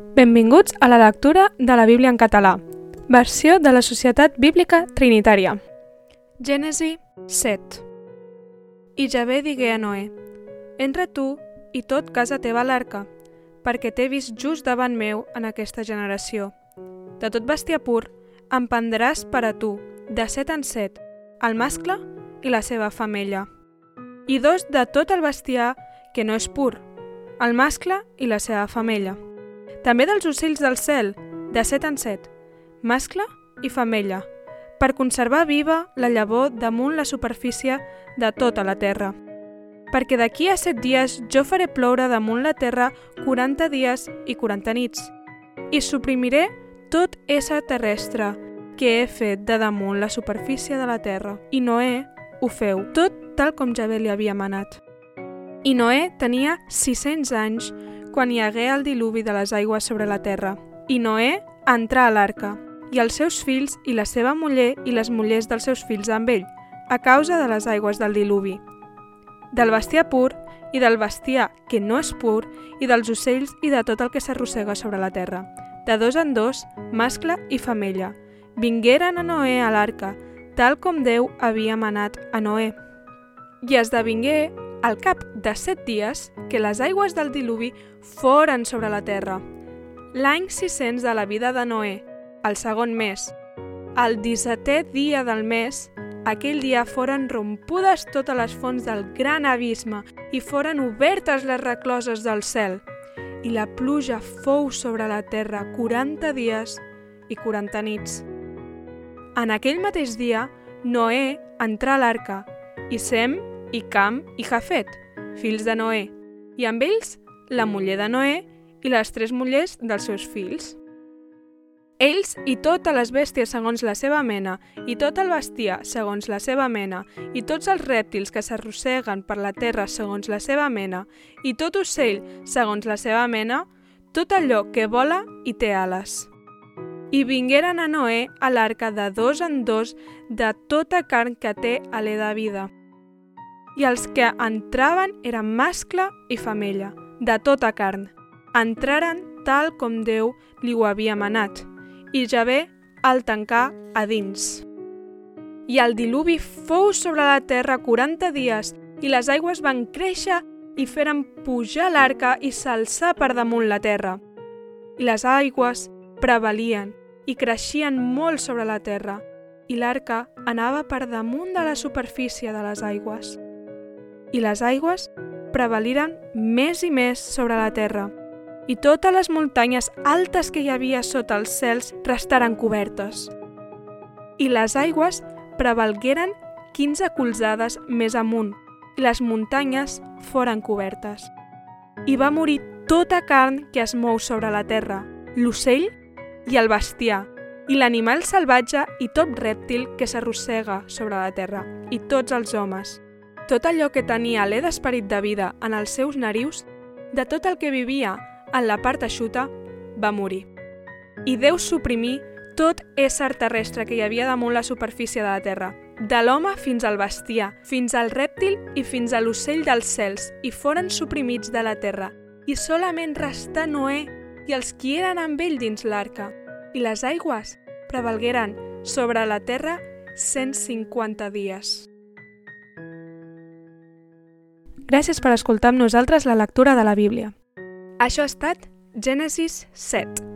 Benvinguts a la lectura de la Bíblia en català, versió de la Societat Bíblica Trinitària. Gènesi 7 I Javé digué a Noé, Entra tu i tot casa teva a l'arca, perquè t'he vist just davant meu en aquesta generació. De tot bestiar pur, em prendràs per a tu, de set en set, el mascle i la seva femella. I dos de tot el bestiar que no és pur, el mascle i la seva femella. També dels ocells del cel, de set en set, mascle i femella, per conservar viva la llavor damunt la superfície de tota la terra. Perquè d'aquí a set dies jo faré ploure damunt la terra 40 dies i 40 nits, i suprimiré tot ésser terrestre que he fet de damunt la superfície de la terra. I Noé ho feu, tot tal com Javé li havia manat. I Noé tenia 600 anys quan hi hagué el diluvi de les aigües sobre la terra. I Noé entrà a l'arca, i els seus fills i la seva muller i les mullers dels seus fills amb ell, a causa de les aigües del diluvi. Del bestiar pur i del bestiar que no és pur i dels ocells i de tot el que s'arrossega sobre la terra. De dos en dos, mascle i femella. Vingueren a Noé a l'arca, tal com Déu havia manat a Noé. I esdevingué al cap de set dies que les aigües del diluvi foren sobre la terra. L'any 600 de la vida de Noé, el segon mes, el 17è dia del mes, aquell dia foren rompudes totes les fonts del gran abisme i foren obertes les recloses del cel. I la pluja fou sobre la terra 40 dies i 40 nits. En aquell mateix dia, Noé entrà a l'arca, i Sem, i Cam, i Jafet, fills de Noé, i amb ells la muller de Noé i les tres mullers dels seus fills. Ells i totes les bèsties segons la seva mena, i tot el bestiar segons la seva mena, i tots els rèptils que s'arrosseguen per la terra segons la seva mena, i tot ocell segons la seva mena, tot allò que vola i té ales. I vingueren a Noé a l'arca de dos en dos de tota carn que té alè de vida. I els que entraven eren mascle i femella, de tota carn. Entraren tal com Déu li ho havia manat, i Javé el tancà a dins. I el diluvi fou sobre la terra 40 dies, i les aigües van créixer i feren pujar l'arca i s'alçar per damunt la terra. I les aigües prevalien i creixien molt sobre la terra, i l'arca anava per damunt de la superfície de les aigües. I les aigües prevaliren més i més sobre la terra, i totes les muntanyes altes que hi havia sota els cels restaren cobertes. I les aigües prevalgueren 15 colzades més amunt, i les muntanyes foren cobertes. I va morir tota carn que es mou sobre la terra, l'ocell i el bestiar, i l'animal salvatge i tot rèptil que s'arrossega sobre la terra, i tots els homes. Tot allò que tenia alè d'esperit de vida en els seus narius, de tot el que vivia en la part eixuta, va morir. I Déu suprimí tot ésser terrestre que hi havia damunt la superfície de la terra, de l'home fins al bestiar, fins al rèptil i fins a l'ocell dels cels, i foren suprimits de la terra. I solament restà Noé i els qui eren amb ell dins l'arca, i les aigües prevalgueren sobre la terra 150 dies. Gràcies per escoltar amb nosaltres la lectura de la Bíblia. Això ha estat Gènesis 7.